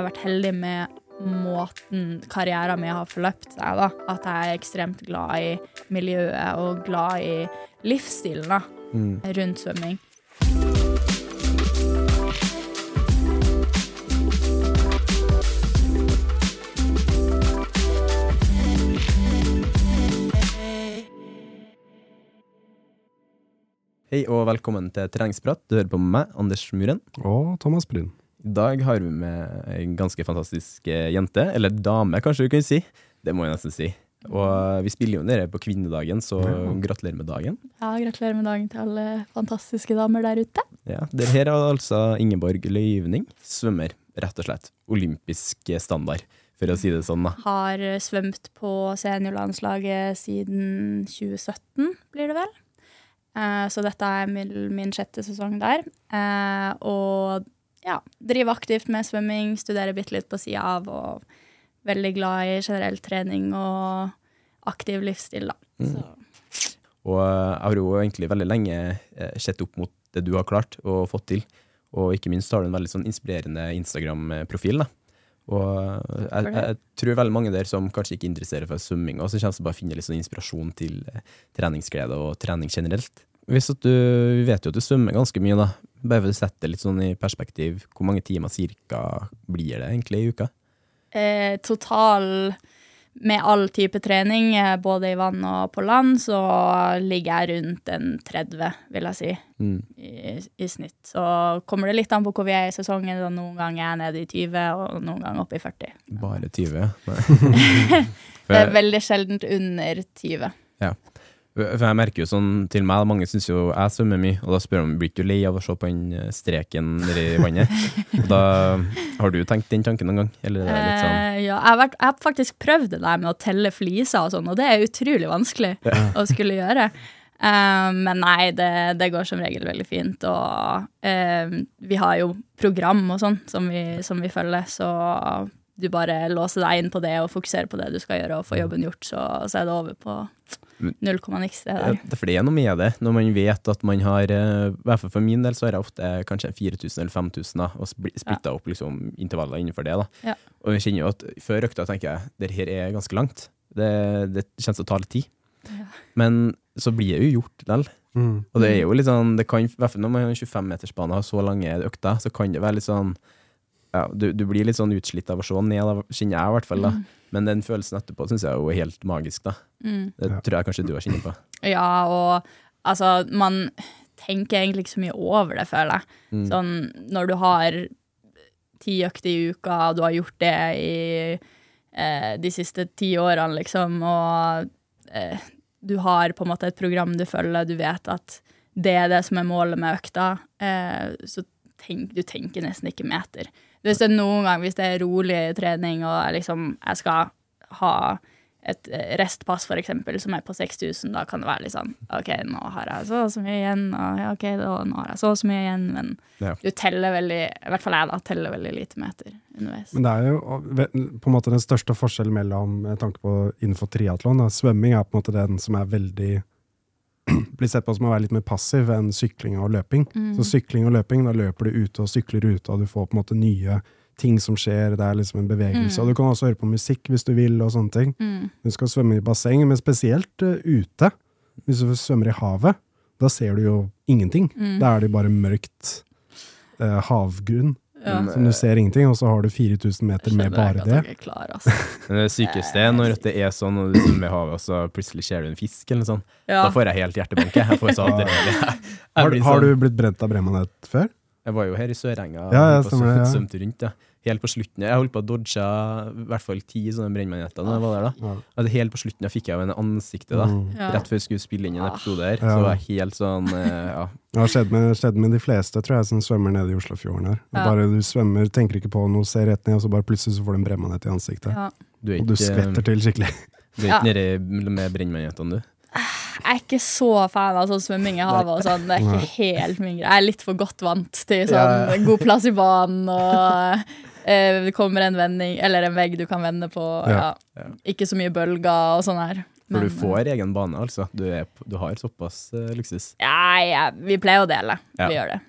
har vært heldig med måten karrieren min har forløpt seg. da. At jeg er ekstremt glad i miljøet og glad i livsstilen da, Mm. rundt svømming. Hei og velkommen til treningsprat. Du hører på meg, Anders Muren. Og Thomas Brun. I dag har vi med ei ganske fantastisk eh, jente, eller dame kanskje du kan si. Det må jeg nesten si. Og vi spiller jo nede på kvinnedagen, så gratulerer med dagen. Ja, Gratulerer med dagen til alle fantastiske damer der ute. Ja, det her er altså Ingeborg Løyvning, svømmer, rett og slett. Olympisk standard, for å si det sånn, da. Har svømt på seniorlandslaget siden 2017, blir det vel. Eh, Så dette er min, sjette sesong der. Eh, Og ja, driver aktivt med svømming, studerer bitte litt på sida av, og veldig glad i generell trening og aktiv livsstil, da. Mm. Og eh, jeg har jo egentlig veldig lenge eh, sett opp mot det du har klart og fått til. Og ikke minst har du en veldig sånn inspirerende Instagram-profil. da. Og eh, jeg, jeg tror veldig mange der som kanskje ikke interesserer for svømming, og så kommer det bare finne litt sånn inspirasjon til treningsglede og trening generelt. Hvis at du, Vi vet jo at du svømmer ganske mye, da. Bare for å sette det litt sånn i perspektiv, hvor mange timer cirka blir det egentlig i uka? eh, total med all type trening, eh, både i vann og på land, så ligger jeg rundt en 30, vil jeg si, Mm. i, i snitt. Så kommer det litt an på hvor vi er i sesongen. Så noen ganger er jeg nede i 20, og noen ganger oppe i 40. Bare 20? Nei. Det er veldig sjeldent under 20. For jeg merker jo sånn til meg, mange syns jo jeg svømmer mye, og da spør de blir du lei av å se på den eh, streken nedi vannet. og da har du tenkt den tanken noen gang? Sånn Eh, ja, jeg, har vært, jeg har faktisk prøvd det der med å telle fliser og sånn, og det er utrolig vanskelig å skulle gjøre. Eh, men nei, det, det går som regel veldig fint. Og eh, vi har jo program og sånn som vi, som vi følger, så du bare låser deg inn på det og fokuserer på det du skal gjøre, og får jobben gjort, så, så er det over på null komma niks. Det der. det- For det er noe med det, når man vet at man har eh, I hvert fall for min del så har jeg ofte kanskje 4000 eller 5000, da, og splitta ja. opp liksom intervaller innenfor det. da. Ja. Og jeg kjenner jo at før økta tenker jeg det her er ganske langt. Det, det kjennes til å ta litt tid. Ja. Men så blir det jo gjort likevel. Mm. Og det er jo litt sånn, det kan, i hvert fall når man har 25-metersbane og har så lange økter, så kan det være litt sånn ja, du, du blir litt sånn utslitt av å se ned, da, kjenner jeg i hvert fall. da. Men den følelsen etterpå syns jeg jo er helt magisk. da. Mm. Det tror jeg kanskje du har kjent på. Ja, og altså, man tenker egentlig ikke så mye over det, føler jeg. Mm. Sånn når du har ti økter i uka, og du har gjort det i eh, de siste ti årene, liksom, og eh, du har på en måte et program du følger, du vet at det er det som er målet med økta, eh, så tenk, du tenker nesten ikke meter. Hvis det er noen gang, hvis det er rolig trening, og liksom, jeg skal ha et eh, restpass, for eksempel, som er på 6000, da kan det være litt sånn OK, nå har jeg så og så mye igjen, og ja, OK, da, nå har jeg så og så mye igjen, men Ja. du teller veldig, i hvert fall jeg da, teller veldig lite meter underveis. Men det er jo på en måte den største forskjellen mellom tanke på innenfor triatlon. Svømming er på en måte den som er veldig blir sett på som å være litt mer passiv enn sykling og løping. Mm. Så sykling og løping, da løper du ute og sykler ute, og du får på en måte nye ting som skjer, det er liksom en bevegelse. Mm. Og du kan også høre på musikk hvis du vil, og sånne ting. Mm. Du skal svømme i basseng, men spesielt uh, ute. Hvis du svømmer i havet, da ser du jo ingenting. Mm. Da er det bare mørkt uh, havgrunn, Ja. Som du ser ingenting, og så har du 4000 meter med bare det. klare, altså. Det sykeste er når det er sånn, og du svømmer i havet, og så plutselig ser du en fisk, eller noe sånt. Ja. Da får jeg helt hjertebanke. jeg. Jeg får så adrenalin. Jeg, jeg, Har, har sånn, du blitt brent av bremanet før? jeg var jo her i Sørenga Ja, ja, og svømte rundt. Ja. Helt på slutten. Jeg holdt på å dodge i hvert fall ti sånne brennmaneter da jeg var der. da. Ja. Og helt på slutten jeg fikk jeg jo en ansiktet, da. Mm. Rett før jeg skulle spille inn en Ah. episode her. Ja. Så var jeg helt sånn eh, Ja. Det har skjedd med, skjedd med de fleste, tror jeg, som svømmer nede i Oslofjorden her. Ja. Bare du svømmer, tenker ikke på noe, ser rett ned, og så bare plutselig så får du en brennmanet i ansiktet. Ja. Du er Og du skvetter til skikkelig. du er Ja. ikke nede med brennmanetene, du? Jeg er ikke så fan av sånn svømming i havet og sånn. Det er ikke helt min greie. Jeg er litt for godt vant til sånn god plass i banen og eh, det kommer en vending, eller en vegg du kan vende på. Ja. Ja. Ikke så mye bølger og sånn her. For du får egen bane, altså. Du, er, du har såpass uh, luksus. Ja, ja, vi pleier å dele. Ja. Vi gjør det.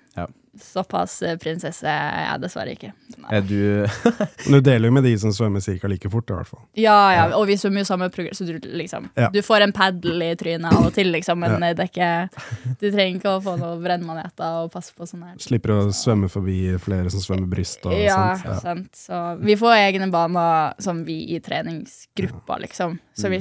Såpass eh, prinsesse er jeg dessverre ikke. Nei. Er du du deler jo med de som svømmer ca. like fort, i hvert fall. Ja, ja, og vi svømmer jo samme program, så du liksom Ja. Du får en padel i trynet av og til, liksom, men Ja. det er ikke Du trenger ikke å få noen brennmaneter og passe på sånn her. Slipper å svømme forbi flere som svømmer bryst og Ja, sånt. Ja. sant. Så vi får egne baner som vi i treningsgruppa, liksom. Så vi,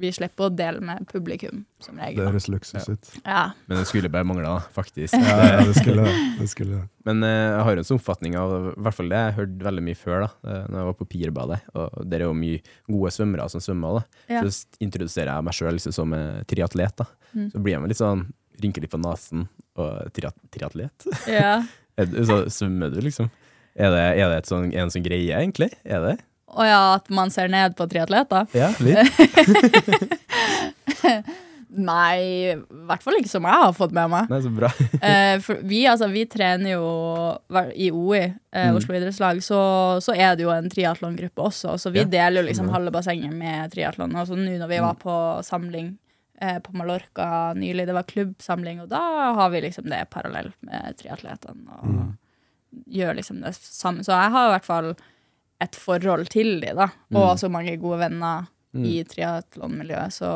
vi slipper å dele med publikum, som Det regel. høres luksus ut. Ja. Men det skulle bare mangle, faktisk. Ja, ja, det skulle det. skulle. Men eh, jeg har en sånn oppfatning av i hvert fall det jeg hørte veldig mye før, da eh, Når jeg var på Pirbadet. Og der er jo mye gode svømmere som svømmer. da Ja. Så introduserer jeg meg sjøl liksom, som eh, triatlet. da Mm. Så blir jeg med litt sånn rynker litt på nesen og triat triatlet. ja. Så svømmer du, liksom? Er det, er det et sånn, en sånn greie, egentlig? Er det? Og ja, at man ser ned på triatleter? Ja, litt. Nei, i hvert fall ikke som jeg har fått med meg. Nei, så bra. Eh, vi, altså, vi trener jo i OI, eh, Mm. Oslo idrettslag, så, så er det jo en triatlongruppe også. Så vi Ja. deler jo liksom halve bassenget med triatlon. Altså nå når vi var på samling eh, på Mallorca nylig, det var klubbsamling, og da har vi liksom det parallelt med triatletene. Og Mm. gjør liksom det samme. Så jeg har i hvert fall et forhold til de, da. Og Mm. så mange gode venner Mm. i triatlonmiljøet, så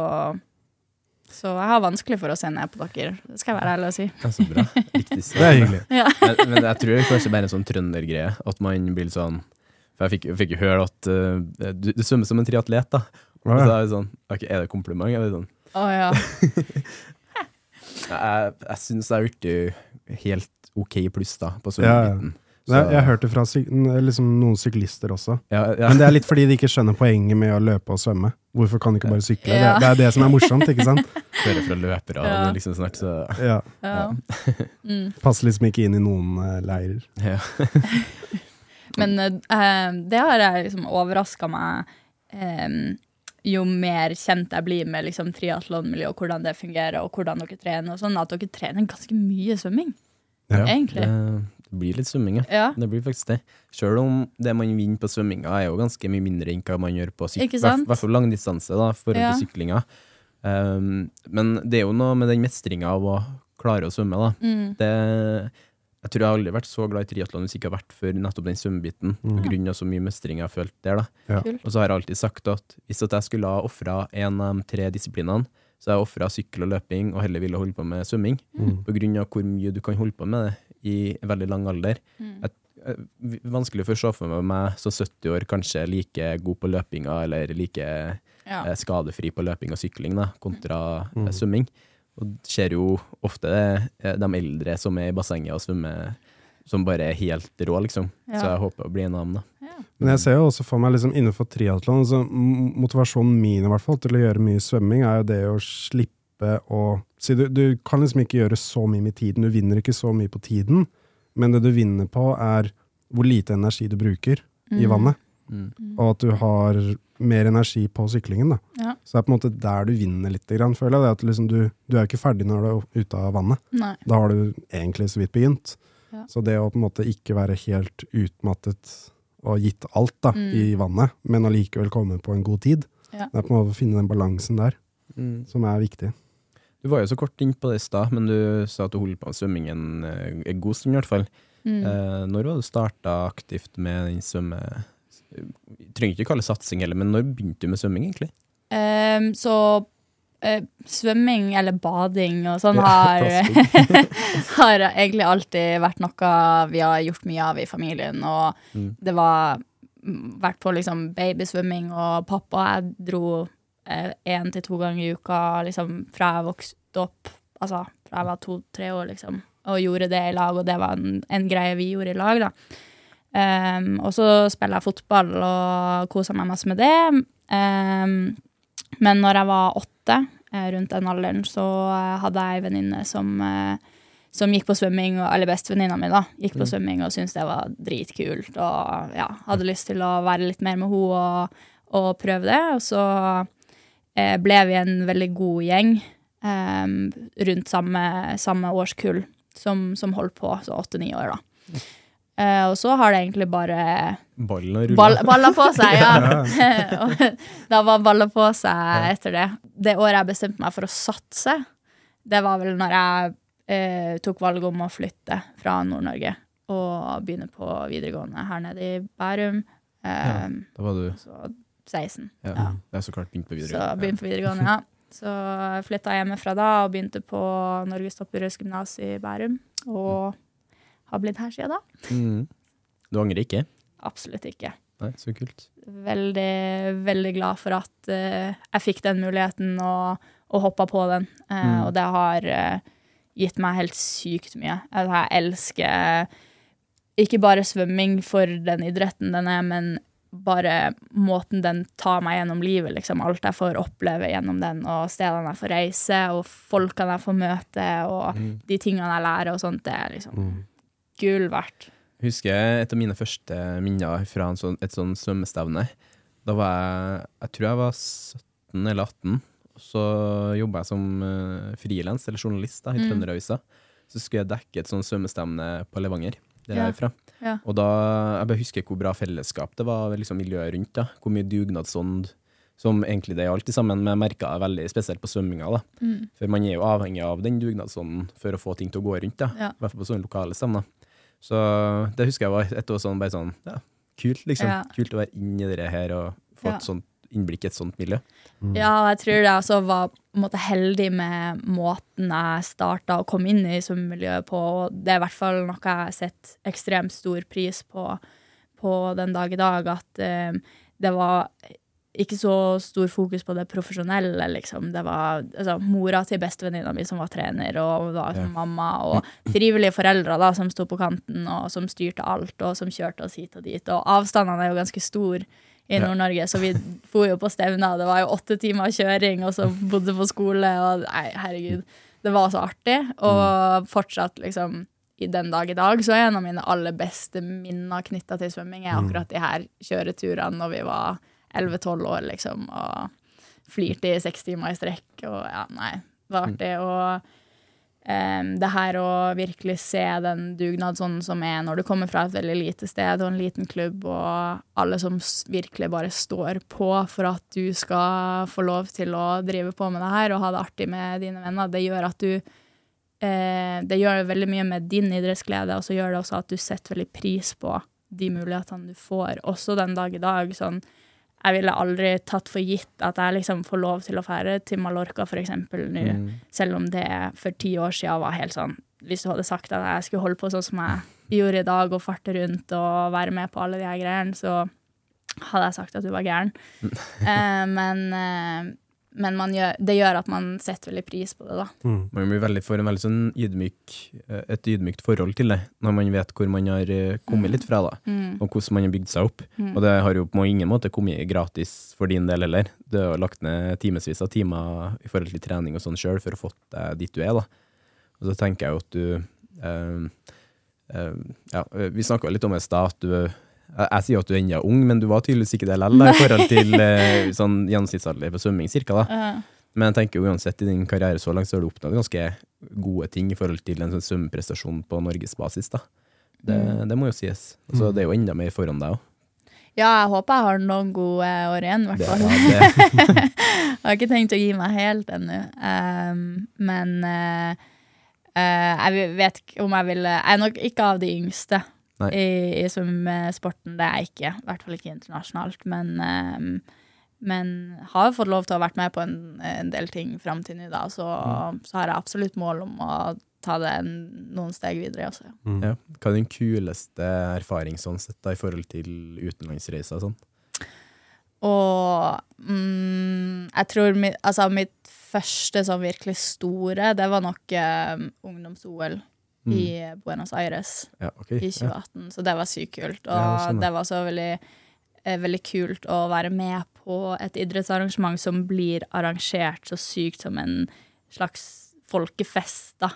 så jeg har vanskelig for å se ned på dere, det skal jeg være ærlig og si. Ja, så bra. Riktig Det er hyggelig. Ja. men, men jeg tror det er kanskje bare en sånn trøndergreie. At man blir litt sånn For jeg fikk, jeg fikk jo høre at uh, du, du svømmer som en triatlet, da. Og så er det? er sånn Ok, er det kompliment? Eller sånn Å ja. Jeg, jeg syns jeg har blitt helt OK pluss, da, på Ja, ja. Nei, Jeg har hørt det fra liksom, noen syklister også. ja, ja. Men det er litt fordi de ikke skjønner poenget med å løpe og svømme. Hvorfor kan de ikke bare sykle? Ja. Det, det er det som er morsomt, ikke sant? hører fra løpere Ja. liksom snart, så Ja. ja. Mm. Passer liksom ikke inn i noen uh, leirer. ja. Men uh, det har jeg liksom overraska meg um, jo mer kjent jeg blir med liksom, triatlonmiljøet og hvordan det fungerer, og hvordan dere trener, og sånn, at dere trener ganske mye svømming, Ja. egentlig. Det, det blir litt svømming, ja. Ja. Det blir faktisk det. Selv om det man vinner på svømminga er jo ganske mye mindre enn hva man gjør på sykling. I hvert- fall langdistanse da, for Ja. syklinga. Um, men det er jo noe med den mestringa av å klare å svømme, da. Mm. Det, jeg tror jeg har aldri vært så glad i triatlon hvis jeg ikke har vært for nettopp den svømmebiten. Mm. Av så mye mestring jeg har følt der. da. Ja. Og så har jeg alltid sagt at hvis at jeg skulle ha ofra en av de tre disiplinene, så har jeg ofra sykkel og løping og heller ville holde på med svømming. Mm. Av hvor mye du kan holde på med det i veldig lang alder. Mm. Jeg, jeg, vanskelig for å se for meg meg som 70 år kanskje like god på løpinga eller like Ja. eh, skadefri på løping og sykling da, kontra Mm. eh, svømming. Og det ser jo ofte det, eh, de eldre som er i bassenget og svømmer, som bare er helt rå, liksom. Ja. Så jeg håper å bli en av dem, da. Ja. Men jeg ser jo også for meg liksom innenfor triatlon altså, Motivasjonen min i hvert fall til å gjøre mye svømming, er jo det å slippe å si du, du kan liksom ikke gjøre så mye med tiden. Du vinner ikke så mye på tiden, men det du vinner på, er hvor lite energi du bruker i Mm. vannet. Mm. Og at du har mer energi på syklingen. Da. Ja. Så det er på en måte der du vinner litt, grann, føler jeg. Det er at liksom du, du er ikke ferdig når du er ute av vannet. Nei. Da har du egentlig så vidt begynt. Ja. Så det å på en måte ikke være helt utmattet og gitt alt da, Mm. i vannet, men allikevel komme på en god tid, Ja. det er på en måte å finne den balansen der, Mm. som er viktig. Du var jo så kort inn på det i stad, men du sa at du holdt på med svømming en, eh, god stund, i hvert fall. Mm. Eh, når var du starta aktivt med den svømme... Trenger ikke kalle det satsing heller, men når begynte du med svømming, egentlig? Um, så eh, svømming eller bading og sånn har, har egentlig alltid vært noe vi har gjort mye av i familien. Og Mm. det var mm, vært på liksom babysvømming, og pappa og jeg dro én til to ganger i uka liksom, fra jeg vokste opp, altså fra jeg var to-tre år, liksom, og gjorde det i lag, og det var en, en greie vi gjorde i lag, da. Um, og så spiller jeg fotball og koser meg masse med det. Um, men når jeg var åtte, eh, rundt den alderen, så eh, hadde jeg ei venninne som, eh, som gikk på svømming, eller bestevenninna mi, da, gikk på svømming og syntes det var dritkult. Og ja, hadde lyst til å være litt mer med henne og, og prøve det. Og så eh, ble vi en veldig god gjeng eh, rundt samme, samme årskull som, som holdt på, så åtte-ni år, da. Eh, og så har det egentlig bare? Ball, balla på seg, ja. Da var balla på seg etter det. Det året jeg bestemte meg for å satse, det var vel når jeg eh, tok valget om å flytte fra Nord-Norge og begynne på videregående her nede i Bærum. Ja. Eh, Da var du 16. ja, Ja. Det er så klart begynt på Så begynt på videregående, ja. Så flytta jeg hjemmefra da og begynte på Norges Topperøds gymnas i Bærum. Og har blitt her siden da. Mm. Du angrer ikke? Absolutt ikke. Nei, så kult. Veldig, veldig glad for at uh, jeg fikk den muligheten og, og hoppa på den. Uh, Mm. Og det har uh, gitt meg helt sykt mye. Altså, Jeg elsker ikke bare svømming for den idretten den er, men bare måten den tar meg gjennom livet. Liksom. Alt jeg får oppleve gjennom den, og stedene jeg får reise, og folkene jeg får møte, og Mm. de tingene jeg lærer og sånt, det er liksom Mm. gull verdt. Husker et av mine første minner fra en sånn, et sånn svømmestevne. Da var jeg Jeg tror jeg var 17 eller 18. Og så jobba jeg som uh, frilans eller journalist da, i Mm. Trønderavisa. Så skulle jeg dekke et sånt svømmestevne på Levanger, der jeg er fra. Ja. Og da, jeg bare husker hvor bra fellesskap det var, liksom miljøet rundt. da. Hvor mye dugnadsånd som egentlig det er alltid sammen, men jeg merka det veldig spesielt på svømminga. da. Mm. For man er jo avhengig av den dugnadsånden for å få ting til å gå rundt. da. Ja. I hvert fall på sånne lokale steder Så det husker jeg var et år sånn, bare sånn, ja, kult liksom. Ja. Kult å være inni det her og få et sånt innblikk i et sånt miljø. Ja, jeg tror jeg også var på en måte heldig med måten jeg starta å komme inn i svømmemiljøet på. Det er i hvert fall noe jeg har sett ekstremt stor pris på på den dag i dag. At eh, det var ikke så stor fokus på det profesjonelle, liksom. Det var altså, mora til bestevenninna mi som var trener, og det var Ja. mamma, og frivillige foreldre da, som sto på kanten, og som styrte alt, og som kjørte oss hit og dit. Og avstandene er jo ganske store i Nord-Norge, så vi for jo på stevner. Det var jo åtte timer kjøring, og så bodde på skole, og nei, herregud. Det var så artig. Og fortsatt, liksom, i den dag i dag, så er en av mine aller beste minner knytta til svømming, er akkurat de her kjøreturene når vi var 11-12 år, liksom, og flirte i seks timer i strekk, og ja, nei, det var artig. Og em, det her å virkelig se den dugnad sånn som er når du kommer fra et veldig lite sted og en liten klubb, og alle som virkelig bare står på for at du skal få lov til å drive på med det her og ha det artig med dine venner, det gjør at du uh, Det gjør veldig mye med din idrettsglede, og så gjør det også at du setter veldig pris på de mulighetene du får, også den dag i dag. sånn jeg ville aldri tatt for gitt at jeg liksom får lov til å fære til Mallorca eksempel nå, Mm. selv om det for ti år siden var helt sånn Hvis du hadde sagt at jeg skulle holde på sånn som jeg gjorde i dag, og farte rundt og være med på alle de her greiene, så hadde jeg sagt at du var gæren. eh, men eh, men man gjør, det gjør at man setter veldig pris på det, da. Mm. Man blir veldig for en veldig sånn ydmyk, eh, et ydmykt forhold til det, når man vet hvor man har eh, kommet litt fra, da. Mm. og hvordan man har bygd seg opp. Mm. Og det har jo på ingen måte kommet gratis for din del heller. Du har lagt ned timevis av timer i forhold til trening og sånn sjøl for å få deg dit du er. da. Og så tenker jeg jo at du eh, eh, Ja, vi snakka litt om det i stad, at du jeg, jeg sier at du er ung, men du var tydeligvis ikke det likevel, i forhold til uh, sånn gjennomsnittsalder på svømming cirka. da. Ja. Men jeg tenker uansett, i din karriere så langt så har du oppnådd ganske gode ting i forhold til en sånn svømmeprestasjon på norgesbasis. da. Det, Mm. det må jo sies. Altså, det er jo enda mer foran deg òg. ja, jeg håper jeg har noen gode år igjen, i hvert fall. Jeg har ikke tenkt å gi meg helt ennå. Um, men uh, eh, jeg vet ikke om jeg vil Jeg er nok ikke av de yngste. I, i svømmesporten. Det er jeg ikke. I hvert fall ikke internasjonalt. Men, um, men har fått lov til å ha vært med på en, en del ting fram til nå, da. Så, så har jeg absolutt mål om å ta det en, noen steg videre. Også. ja. Hva er din kuleste erfaring sånn sett da, i forhold til utenlandsreiser? og Sånn? Og mm, jeg tror mitt, altså mitt første sånn virkelig store, det var nok eh, ungdoms-OL i Buenos Aires Ja, okay. i Ja. 2018. Så det var sykt kult. Og jeg det var så veldig, eh, veldig kult å være med på et idrettsarrangement som blir arrangert så sykt som en slags folkefest. da.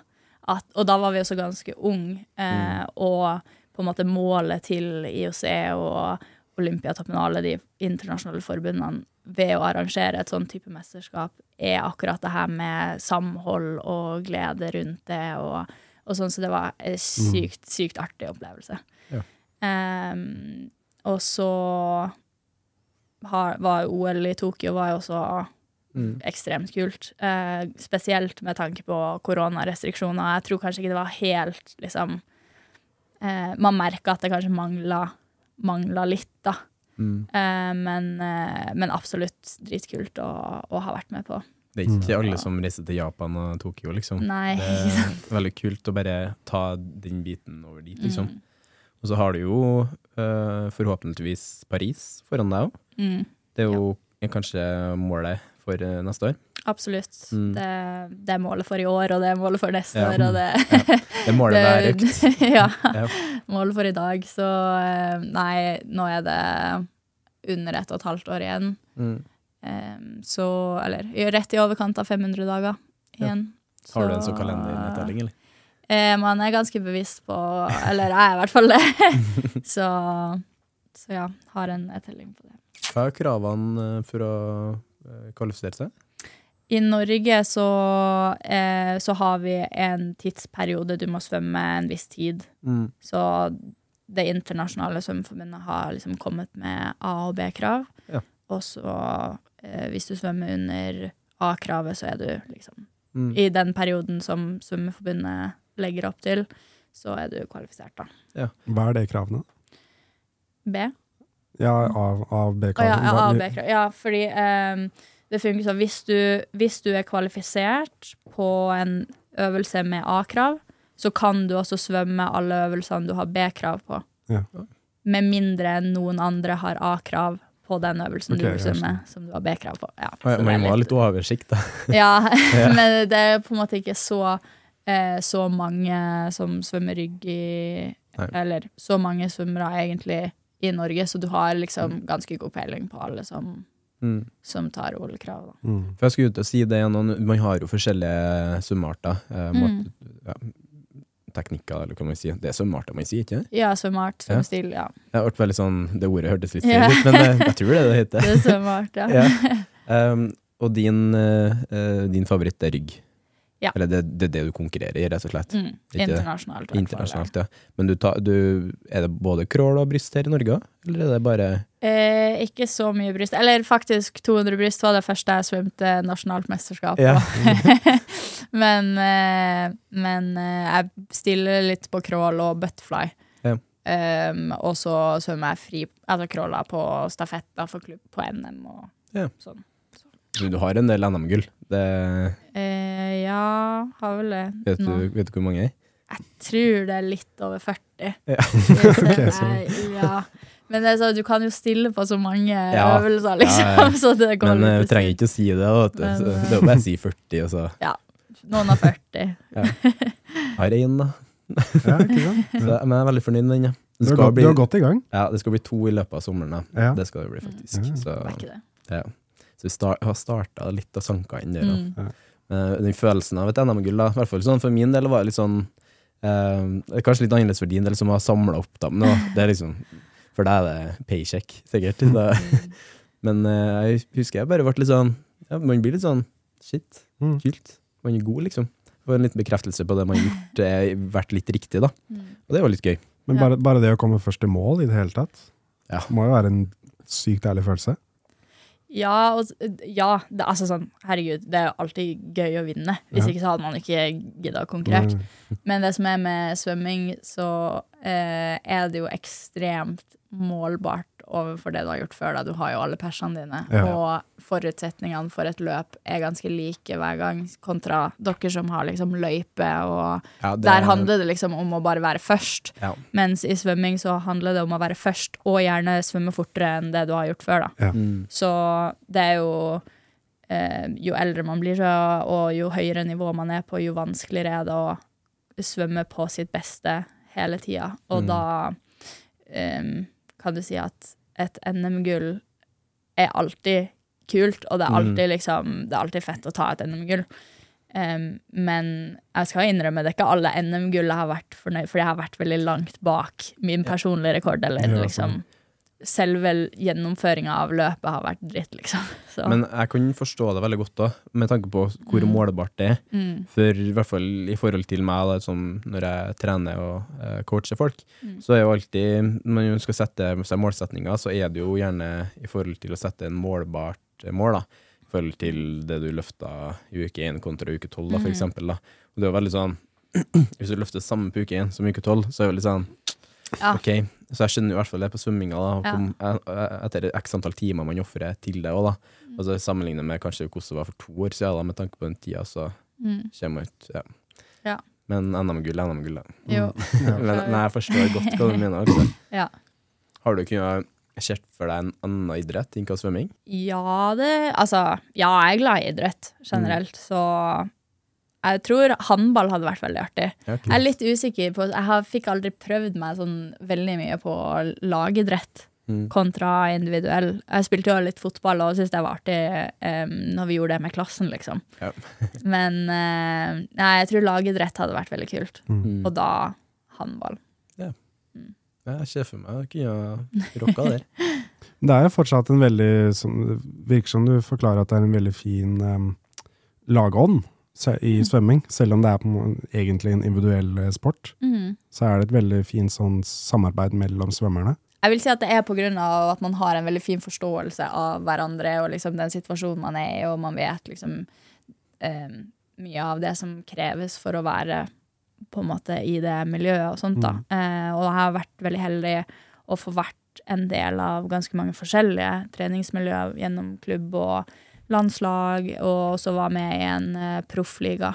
At, og da var vi også ganske unge, eh, og på en måte målet til IOC og Olympiatoppen og alle de internasjonale forbundene ved å arrangere et sånn type mesterskap, er akkurat det her med samhold og glede rundt det. og og sånn, så det var en sykt, sykt artig opplevelse. Ja. Um, og så har, var OL i Tokyo var jo også Mm. ekstremt kult. Uh, spesielt med tanke på koronarestriksjoner. Jeg tror kanskje ikke det var helt liksom uh, Man merka at det kanskje mangla, litt, da. Mm. Uh, men, men absolutt dritkult å, å ha vært med på. Det er ikke Mm. alle som reiser til Japan og Tokyo, liksom. Nei, Det er veldig kult å bare ta den biten over dit, liksom. Mm. Og så har du jo uh, forhåpentligvis Paris foran deg òg. Mm. Det er jo kanskje målet for øh, neste år. Absolutt. Mm. Det, det er målet for i år, og det er målet for neste Ja. år, og det Det er målet hver økt. ja. Ja. Målet for i dag. Så eh, nei, nå er det under ett og et halvt år igjen. Mm. Em, så Eller rett i overkant av 500 dager igjen. Har du en Så- sånn kalendernedtelling, eller? Eh, man er ganske bevisst på Eller jeg er i hvert fall det. så, så ja, har en nedtelling på det. Hva er kravene øh, for å øh, kvalifisere seg? I Norge så, eh, så har vi en tidsperiode du må svømme en viss tid. Mm. Så det internasjonale svømmeforbundet har liksom kommet med A- og B-krav. Ja. Og så eh, hvis du svømmer under A-kravet, så er du liksom Mm. I den perioden som Svømmeforbundet legger opp til, så er du kvalifisert, da. Hva er det kravene? B? Ja, av, av Å ja, ja, A- og. Ja, fordi ehm, det funker sånn hvis du, hvis du er kvalifisert på en øvelse med A-krav, så kan du også svømme alle øvelsene du har B-krav på. Ja. Med mindre noen andre har A-krav på den øvelsen okay, du vil svømme, som du har B-krav på. Ja, Ja, Man må ha litt- oversikt, da. Ja, men det er på en måte ikke så, eh, så mange som svømmer rygg i Nei. Eller så mange svømmere egentlig i Norge, så du har liksom Mm. ganske god peiling på alle som, Mm. som tar OL-krav. da. Mm. For jeg skulle ut og si det igjen, man har jo forskjellige svømmearter. Eh, Mm. ja, teknikker, eller hva man sier. Det er svømmearter man sier, ikke det? Ja, svømmeart, Ja. svømmestil, ja. Jeg ble veldig sånn, Det ordet hørtes litt Ja. feil ut, men eh, jeg tror det er det det heter. Det er svømmeart, ja. Ja. Um, og din, eh, din favoritt er rygg? Ja. Eller det, det er det du konkurrerer i, rett og slett? Mm. Internasjonalt. Internasjonalt, ja. Men du tar, du, er det både crawl og bryst her i Norge, eller er det bare. Eh, ikke så mye bryst. Eller faktisk 200 bryst var det første jeg svømte nasjonalt mesterskap på. Ja. men eh, men eh, jeg stiller litt på crawl og butterfly. Um, og så svømmer jeg fri, altså crawler på stafetter for klubb på NM og sånn. Du, du har en del NM-gull. Det Eh, ja, har vel det. vet du, vet du hvor mange? Jeg tror det er litt over 40. Ja. okay, det så- er- ja. Men det er sånn, du kan jo stille på så mange Ja. øvelser, liksom. Ja, ja. Så det går Men eh, i trenger ikke å si det. Da. Men, Så det er jo bare å si 40, og så Noen har 40. har én, da. Ja, ikke sant? Så, men jeg er veldig fornøyd med den. Ja. Du Det har, gått, bli, du har gått i gang. ja, det skal bli to i løpet av sommeren. Ja. Det skal det bli, faktisk. Mm. Så, Det er ikke det. ja. Så vi start, har starta litt og sanka inn der. Mm. Uh, den følelsen av et NM-gull, da, i hvert fall sånn for min del, var litt sånn uh, det er Kanskje litt annerledes for din del, som har samla opp, da, nå, det er liksom For deg er det paycheck, sikkert. Da. Mm. Men uh, jeg husker jeg bare ble litt sånn ja, Man blir litt sånn Shit, Mm. kult. Man er god, liksom. Får en liten bekreftelse på det man har gjort, vært litt riktig, da. Mm. Og det var litt gøy. Men bare, bare det å komme først i mål i det hele tatt, Ja. må jo være en sykt ærlig følelse. Ja, og, ja det, altså sånn, herregud, det er jo alltid gøy å vinne. Hvis Ja. ikke så hadde man ikke gidda å. Mm. Men det som er med svømming, så eh, er det jo ekstremt målbart overfor det du har gjort før. Da. Du har jo alle persene dine, Ja. og forutsetningene for et løp er ganske like hver gang, kontra dere som har liksom løype, og Ja, det- der handler det liksom om å bare være først. Ja. Mens i svømming så handler det om å være først, og gjerne svømme fortere enn det du har gjort før. da. Ja. Mm. Så det er jo eh, Jo eldre man blir, og jo høyere nivå man er på, jo vanskeligere er det å svømme på sitt beste hele tida. Og Mm. da em, kan du si at et NM-gull er alltid kult, og det er Mm. alltid liksom Det er alltid fett å ta et NM-gull. Um, men jeg skal innrømme det er ikke alle NM-gull jeg har vært fornøyd for jeg har vært veldig langt bak min personlige rekord. Eller Ja, liksom Selve gjennomføringa av løpet har vært dritt, liksom. Så, Men jeg kan forstå det veldig godt, da, med tanke på hvor Mm. målbart det er. mm, For i hvert fall i forhold til meg, da, som når jeg trener og uh, coacher folk, Mm. så er jo alltid Når man skal sette seg målsetninger, så er det jo gjerne i forhold til å sette en målbart mål, da. i forhold til det du løfta i uke 1 kontra uke 12, da, for Mhm. eksempel. Da. Og det er jo veldig sånn Hvis du løfter samme på uke 1 som uke 12, så er det jo litt sånn Ja. OK. Så jeg skjønner i hvert fall det på svømminga, da. Ja. kom- eh, Etter x antall timer man ofrer til det òg, da. Mm. Altså Sammenlignet med kanskje hvordan det var for to år siden, da, med tanke på den tida, så Mm. kommer ut ja. Ja. Men NM-gull er NM-gull, da. Jo. Ja. Men, men jeg forstår godt hva du mener. Også. Ja. Har du kunnet sett for deg en annen idrett enn svømming? Ja, det Altså, ja, jeg er glad i idrett generelt, Mm. så jeg tror håndball hadde vært veldig artig. Ja, Jeg er litt usikker på Jeg har, fikk aldri prøvd meg sånn veldig mye på lagidrett Mm. kontra individuell. Jeg spilte jo litt fotball og syntes det var artig um, når vi gjorde det med klassen, liksom. Ja. Men uh, nei, jeg tror lagidrett hadde vært veldig kult. Mm. Og da håndball. Jeg ser for meg kunne rocka der. Det er jo fortsatt en veldig sånn, Det virker som du forklarer at det er en veldig fin um, lagånd i svømming. Selv om det er på egentlig en individuell sport, sport, så er det et veldig fint sånn samarbeid mellom svømmerne. Jeg vil si at det er av at man har en veldig fin forståelse av hverandre og liksom den situasjonen man er i, og man vet liksom eh, mye av det som kreves for å være på en måte i det miljøet og sånt da. Eh, og jeg har vært veldig heldig å få vært en del av ganske mange forskjellige treningsmiljøer gjennom klubb og landslag, og også var med i en uh, proffliga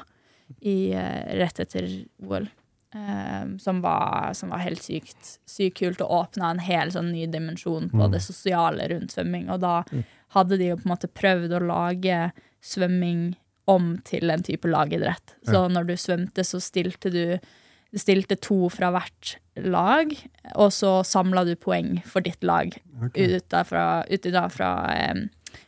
i, eh, rett etter OL. Um, som, var, som var helt sykt, sykt kult og åpna en hel sånn ny dimensjon på det sosiale rundt svømming. Og da hadde de jo på en måte prøvd å lage svømming om til en type lagidrett. Så når du svømte, så stilte du stilte to fra hvert lag, og så samla du poeng for ditt lag ut derfra, ut da fra, em,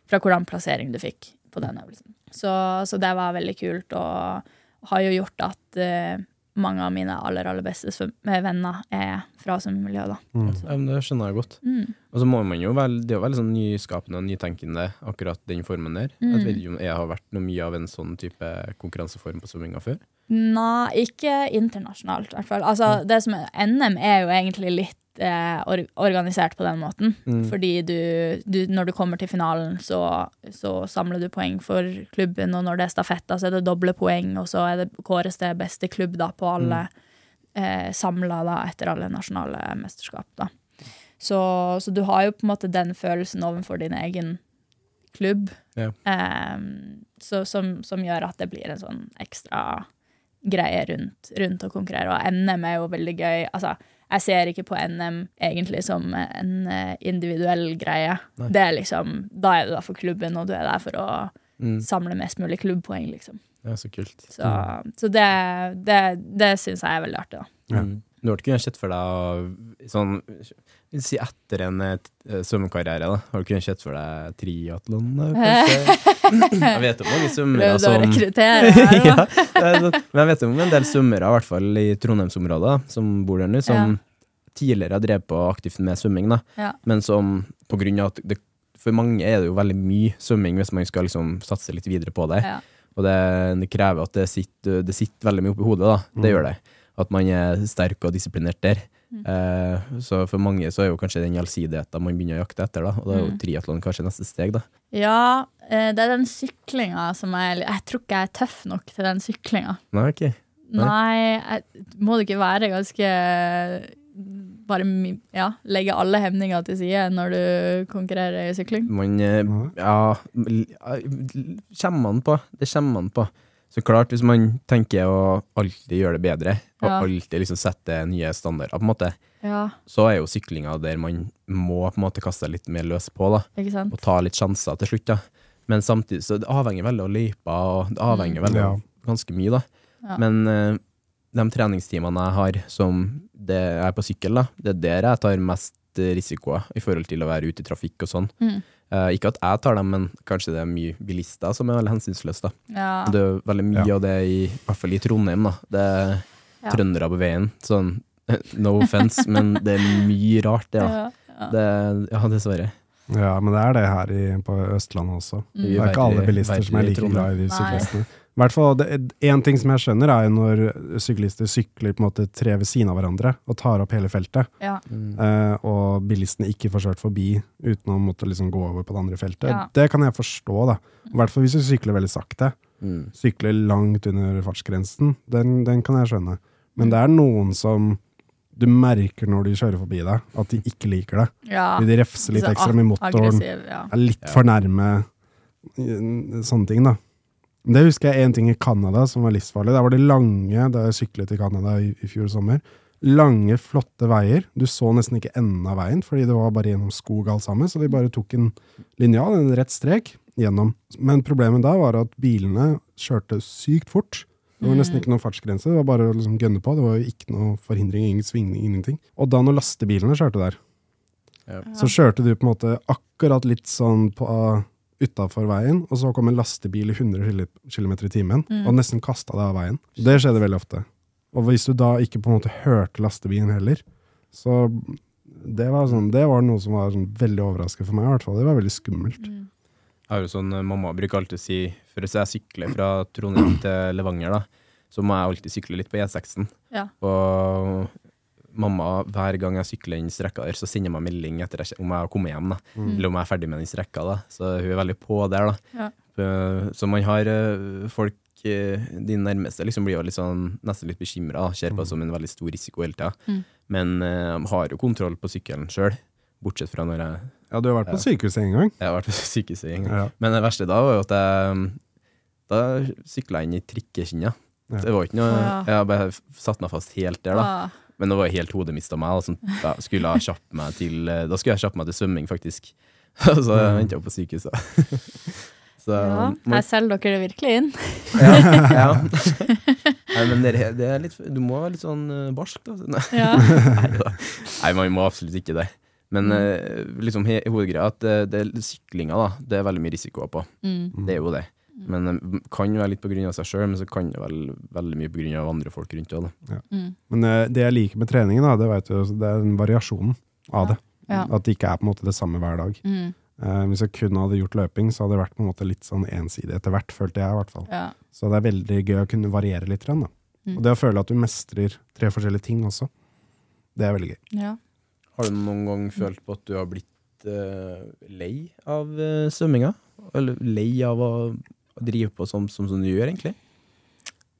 fra hvordan plassering du fikk på den øvelsen. Så, så det var veldig kult, og har jo gjort at uh, mange av mine aller, aller beste eh, venner er fra svømmemiljøet, da. Ja, men det skjønner jeg godt. Mm. Og så må man jo være, Det er jo veldig sånn nyskapende og nytenkende, akkurat den formen der. Mm. Jeg vet ikke om jeg har vært noe mye av en sånn type konkurranseform på svømminga før. Nei, ikke internasjonalt, i hvert fall. Altså, det som er, NM er jo egentlig litt organisert på den måten. Mm. Fordi du, du, når du kommer til finalen, så, så samler du poeng for klubben, og når det er stafetter, så er det doble poeng, og så er det kåres det beste klubb da, på alle eh, samla da, etter alle nasjonale mesterskap. Da. Så, så du har jo på en måte den følelsen overfor din egen klubb, Ja. eh, så, som, som gjør at det blir en sånn ekstra greie rundt, rundt å konkurrere. Og NM er jo veldig gøy. Altså, jeg ser ikke på NM egentlig som en eh, individuell greie. Nei. Det er liksom, Da er du der for klubben, og du er der for å Mm. samle mest mulig klubbpoeng, liksom. Det er så kult. Så, så det, det, det syns jeg er veldig artig, da. Ja. Mm. Du har ikke kunnet sett for deg sånn Si etter en eh, svømmekarriere, da. Har du kunnet sett for deg triatlon, kanskje? Jeg vet om mange svømmere Prøvde å som rekruttere. her, da. ja. Men jeg vet om en del svømmere, i hvert fall i Trondheimsområdet, som bor der nå, som tidligere har drevet på aktivt med svømming, da. Ja. men som på grunn av at det, for mange er det jo veldig mye svømming hvis man skal liksom satse litt videre på det. Ja. Og det, det krever at det sitter, det sitter veldig mye oppi hodet, da. Det Mm. gjør det. At man er sterk og disiplinert der. Mm. Eh, så for mange så er jo kanskje den allsidigheten man begynner å jakte etter, da. Og da er jo Mm. triatlon kanskje neste steg, da. Ja, eh, det er den syklinga som er Jeg tror ikke jeg er tøff nok til den syklinga. Nei, ok. Nei. Nei, jeg, må det ikke være ganske Bare ja, legge alle hemninger til side når du konkurrerer i sykling? Man eh, Ja. Kommer man på. Det kommer man på. Så klart, hvis man tenker å alltid gjøre det bedre, og Ja. alltid liksom sette nye standarder, på en måte, Ja, så er jo syklinga der man må på en måte kaste seg litt mer løs på, da. ikke sant? Og ta litt sjanser til slutt, da. Men samtidig så det avhenger veldig av løypa, og det avhenger Mm. veldig Ja. ganske mye, da. Ja. Men uh, de treningstimene jeg har som det er på sykkel, da, det er der jeg tar mest eh, risiko i forhold til å være ute i trafikk og sånn. Mm. Uh, ikke at jeg tar dem, men kanskje det er mye bilister som er veldig hensynsløse. da. Ja. Det er veldig mye Ja. av det i, i hvert fall i Trondheim. da. Det er Ja. trøndere på veien. Sånn, no offense, men det er mye rart, det. da. Ja, ja. Det, ja, dessverre. Ja, men det er det her i, på Østlandet også. Mm. Det er ikke alle bilister som er like glad i de Nei. Hvert fall, Én En ting som jeg skjønner, er jo når syklister sykler på en måte tre ved siden av hverandre og tar opp hele feltet, Ja. Mm. eh, og bilistene ikke får kjørt forbi uten å måtte liksom gå over på det andre feltet. Ja. Det kan jeg forstå, da. I hvert fall hvis du sykler veldig sakte. Mm. Sykler langt under fartsgrensen. Den, den kan jeg skjønne. Men det er noen som du merker når de kjører forbi deg, at de ikke liker det. ja. De refser litt ekstra med motoren. Ja. er litt for nærme eh, sånne ting, da. Det husker jeg en ting i Canada som var livsfarlig. Der var det lange, da jeg syklet i Canada i, i fjor sommer, lange, flotte veier. Du så nesten ikke enden av veien, fordi det var bare gjennom skog alt sammen, så de bare tok en linjal, en rett strek, gjennom. Men problemet da var at bilene kjørte sykt fort. Det var nesten ikke noen fartsgrense, det var bare å liksom gønne på. Det var jo ikke noe forhindring, ingen svingning, ingenting. Og da når lastebilene kjørte der, Ja. så kjørte du på en måte akkurat litt sånn på utafor veien, og så kom en lastebil i 100 km i timen Mm. og nesten kasta deg av veien. Det skjedde veldig ofte. Og hvis du da ikke på en måte hørte lastebilen heller, så det var, sånn, det var noe som var sånn veldig overraskende for meg. i hvert fall. Det var veldig skummelt. Mm. Jeg har jo sånn, eh, Mamma bruker alltid å si For hvis jeg sykler fra Trondheim til Levanger, da, så må jeg alltid sykle litt på E6-en. Ja. Og mamma, hver gang jeg sykler den strekka der, så sender jeg meg melding etter jeg, om jeg har kommet hjem. da, Mm. Eller om jeg er ferdig med den strekka. da, Så hun er veldig på der. da. Ja. Så man har eh, folk eh, De nærmeste liksom blir jo litt sånn, nesten litt bekymra. Ser på det som en veldig stor risiko hele tida. Mm. Men de har jo kontroll på sykkelen sjøl, bortsett fra når jeg, Ja, du har vært på sykehuset en gang. jeg har vært på sykehuset en gang. Ja. Men det verste da var jo at jeg Da sykla jeg inn i trikkeskinna. Ja. Det var ikke noe. Jeg bare satte meg fast helt der, da. Men nå var jeg helt hodet mista meg. Sånn, da skulle jeg kjappe meg til Da skulle jeg kjappe meg til svømming, faktisk. så jeg venta på sykehuset. så ja. man- Her selger dere det virkelig inn. ja, ja. Nei, men det, det er litt Du må være litt sånn uh, barsk, da. Nei. Ja. Nei, man må absolutt ikke det. Men Mm. eh, liksom hovedgreia er at det, det, syklinga, da, det er veldig mye risiko på. Mm. Mm. Det er jo det. Men det kan jo være litt av seg sjøl, men så kan det være veldig mye av andre folk rundt òg, Ja. Mm. Men eh, det jeg liker med treningen, da, det, vet du, det er den variasjonen av det. Ja. At det ikke er på en måte det samme hver dag. Mm. Eh, hvis jeg kun hadde gjort løping, så hadde det vært på en måte litt sånn ensidig etter hvert, følte jeg i hvert fall. Ja. Så det er veldig gøy å kunne variere litt. Da. Mm. Og det å føle at du mestrer tre forskjellige ting også, det er veldig gøy. ja. Har du noen gang følt på at du har blitt uh, lei av uh, svømminga? Eller lei av å drive på som, som, som du gjør, egentlig?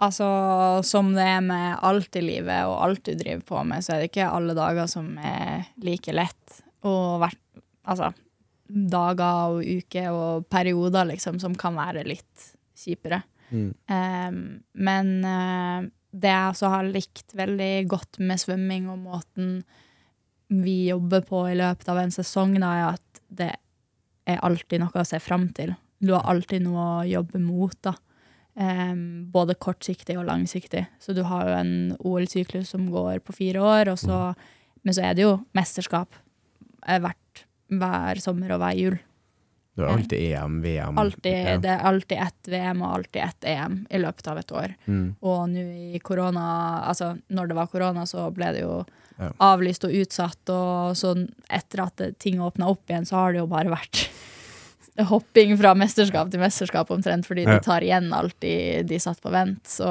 Altså, som det er med alt i livet og alt du driver på med, så er det ikke alle dager som er like lett. Og hvert, altså, dager og uker og perioder liksom, som kan være litt kjipere. Mm. Um, men uh, det jeg også har likt veldig godt med svømming og måten vi jobber på i løpet av en sesong, da, er at det er alltid noe å se fram til. Du har alltid noe å jobbe mot, da. Um, både kortsiktig og langsiktig. Så du har jo en OL-syklus som går på fire år, så, men så er det jo mesterskap eh, hvert, hver sommer og hver jul. Du har alltid EM, VM Alltid, ja. Det er alltid ett VM og alltid ett EM i løpet av et år. Mm. Og nå i korona, altså når det var korona, så ble det jo Ja. avlyst og utsatt, og så etter at ting åpna opp igjen, så har det jo bare vært hopping fra mesterskap til mesterskap omtrent, fordi de tar igjen alt de, de satt på vent. Så,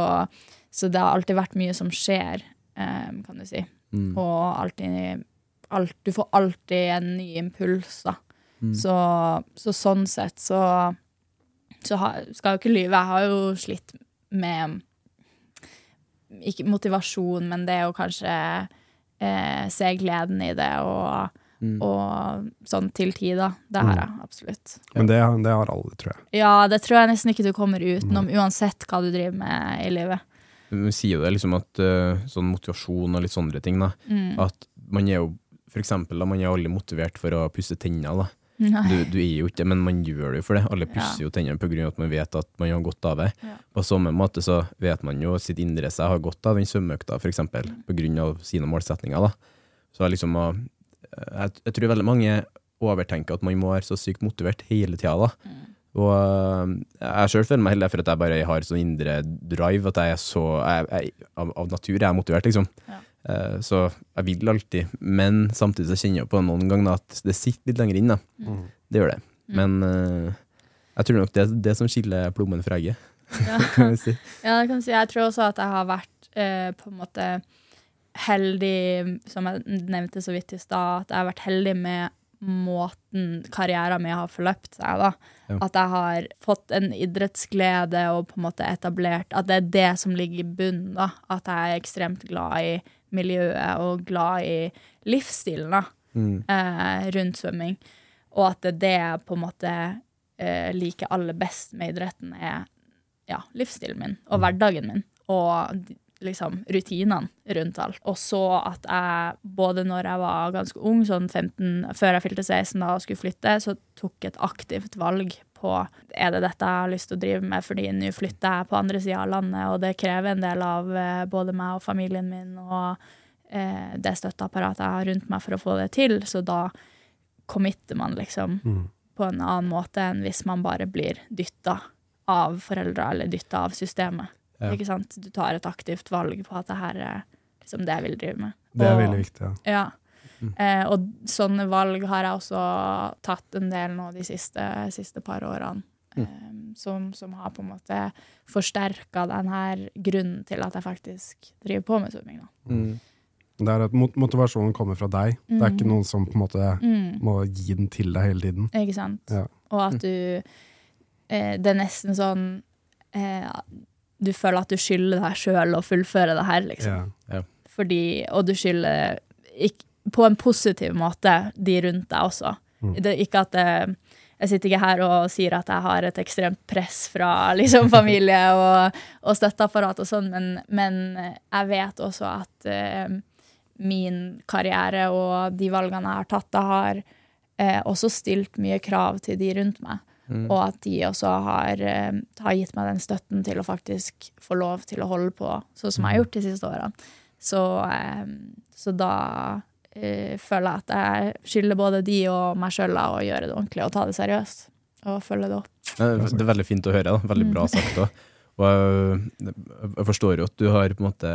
så det har alltid vært mye som skjer, um, kan du si. Mm. Og alltid alt, Du får alltid en ny impuls, da. Mm. Så, så sånn sett så, så ha, skal jeg jo ikke lyve. Jeg har jo slitt med Ikke motivasjon, men det å kanskje eh, se gleden i det og, Mm. og sånn til tider. Det har jeg absolutt. Men det, det har alle, tror jeg. Ja, det tror jeg nesten ikke du kommer utenom, uansett hva du driver med i livet. Vi sier jo det liksom at eh, sånn motivasjon og litt sånne ting, da. Mm. At man er jo for eksempel, da, man er aldri motivert for å pusse tenner. da. Du, du er jo ikke det, men man gjør det jo for det. Alle pusser jo tennene pga. at man vet at man har godt av det. Ja. På samme måte så vet man jo sitt indre seg har godt av den svømmeøkta, f.eks. pga. sine målsetninger. da. Så liksom å jeg, jeg tror veldig mange overtenker at man må være så sykt motivert hele tida. da. Mm. Og øh, jeg sjøl føler meg heller for at jeg bare har sånn indre drive, at jeg er så jeg, jeg, av, av natur er jeg motivert, liksom. Ja. Eh, så jeg vil alltid, men samtidig så kjenner jeg på noen ganger at det sitter litt lenger inn. Da. Mm. Det gjør det. Mm. Men eh, jeg tror nok det er det som skiller plommen fra egget. Ja. kan si. Ja, det kan jeg si. Jeg tror også at jeg har vært eh, på en måte heldig, som jeg nevnte så vidt i stad, at jeg har vært heldig med måten karrieren min har forløpt seg. da. Ja. At jeg har fått en idrettsglede og på en måte etablert At det er det som ligger i bunnen. da. At jeg er ekstremt glad i miljøet og glad i livsstilen da, Mm. eh, rundt svømming. Og at det er det jeg på en måte eh, liker aller best med idretten, er ja, livsstilen min og hverdagen min. Og liksom rutinene rundt alt. Og så at jeg, både når jeg var ganske ung, sånn 15, før jeg fylte 16 da og skulle flytte, så tok et aktivt valg på er det dette jeg har lyst til å drive med, fordi nå flytter jeg på andre sida av landet, og det krever en del av eh, både meg og familien min og eh, det støtteapparatet jeg har rundt meg for å få det til. Så da committer man liksom Mm. på en annen måte enn hvis man bare blir dytta av foreldre eller dytta av systemet. Ja. Ikke sant? Du tar et aktivt valg på at det her er liksom det jeg vil drive med. Det er Og- veldig viktig. Ja. Ja. Mm. Eh, og sånne valg har jeg også tatt en del nå de siste, siste par årene. Mm. Eh, som, som har på en måte forsterka den her grunnen til at jeg faktisk driver på med svømming. Mm. Det er at motivasjonen kommer fra deg. Det er ikke Mm. noen som på en måte Mm. må gi den til deg hele tiden. Ikke sant? Ja. Og at du eh, Det er nesten sånn eh, Du føler at du skylder deg sjøl å fullføre det her, liksom. Ja. Fordi, og du skylder på en positiv måte de rundt deg også. Mm. Det ikke at det, jeg sitter ikke her og sier at jeg har et ekstremt press fra liksom, familie og, og støtteapparat og sånn, men, men jeg vet også at uh, min karriere og de valgene jeg har tatt, det har uh, også stilt mye krav til de rundt meg. Mm. Og at de også har, eh, har gitt meg den støtten til å faktisk få lov til å holde på sånn som jeg har gjort de siste årene. Så, eh, så da uh, føler jeg at jeg skylder både de og meg sjøl å gjøre det ordentlig og ta det seriøst. Og følge det opp. Det er veldig fint å høre. Da. Veldig bra Mm. sagt òg. Og jeg, jeg forstår jo at du har på en måte